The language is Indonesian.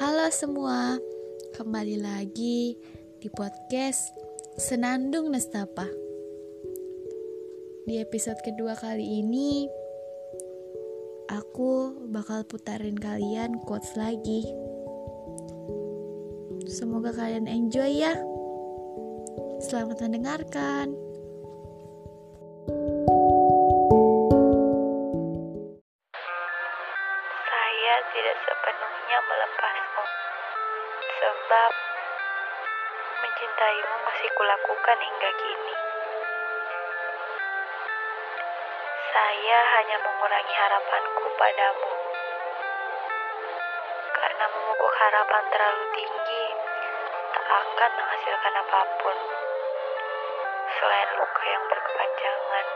Halo semua, kembali lagi di podcast Senandung Nestapa. Di episode kedua kali ini, aku bakal putarin kalian quotes lagi. Semoga kalian enjoy ya. Selamat mendengarkan. Saya tidak sepenuhnya melepasmu, sebab mencintaimu masih kulakukan hingga kini. Saya hanya mengurangi harapanku padamu, karena memupuk harapan terlalu tinggi tak akan menghasilkan apa pun selain luka yang berkepanjangan.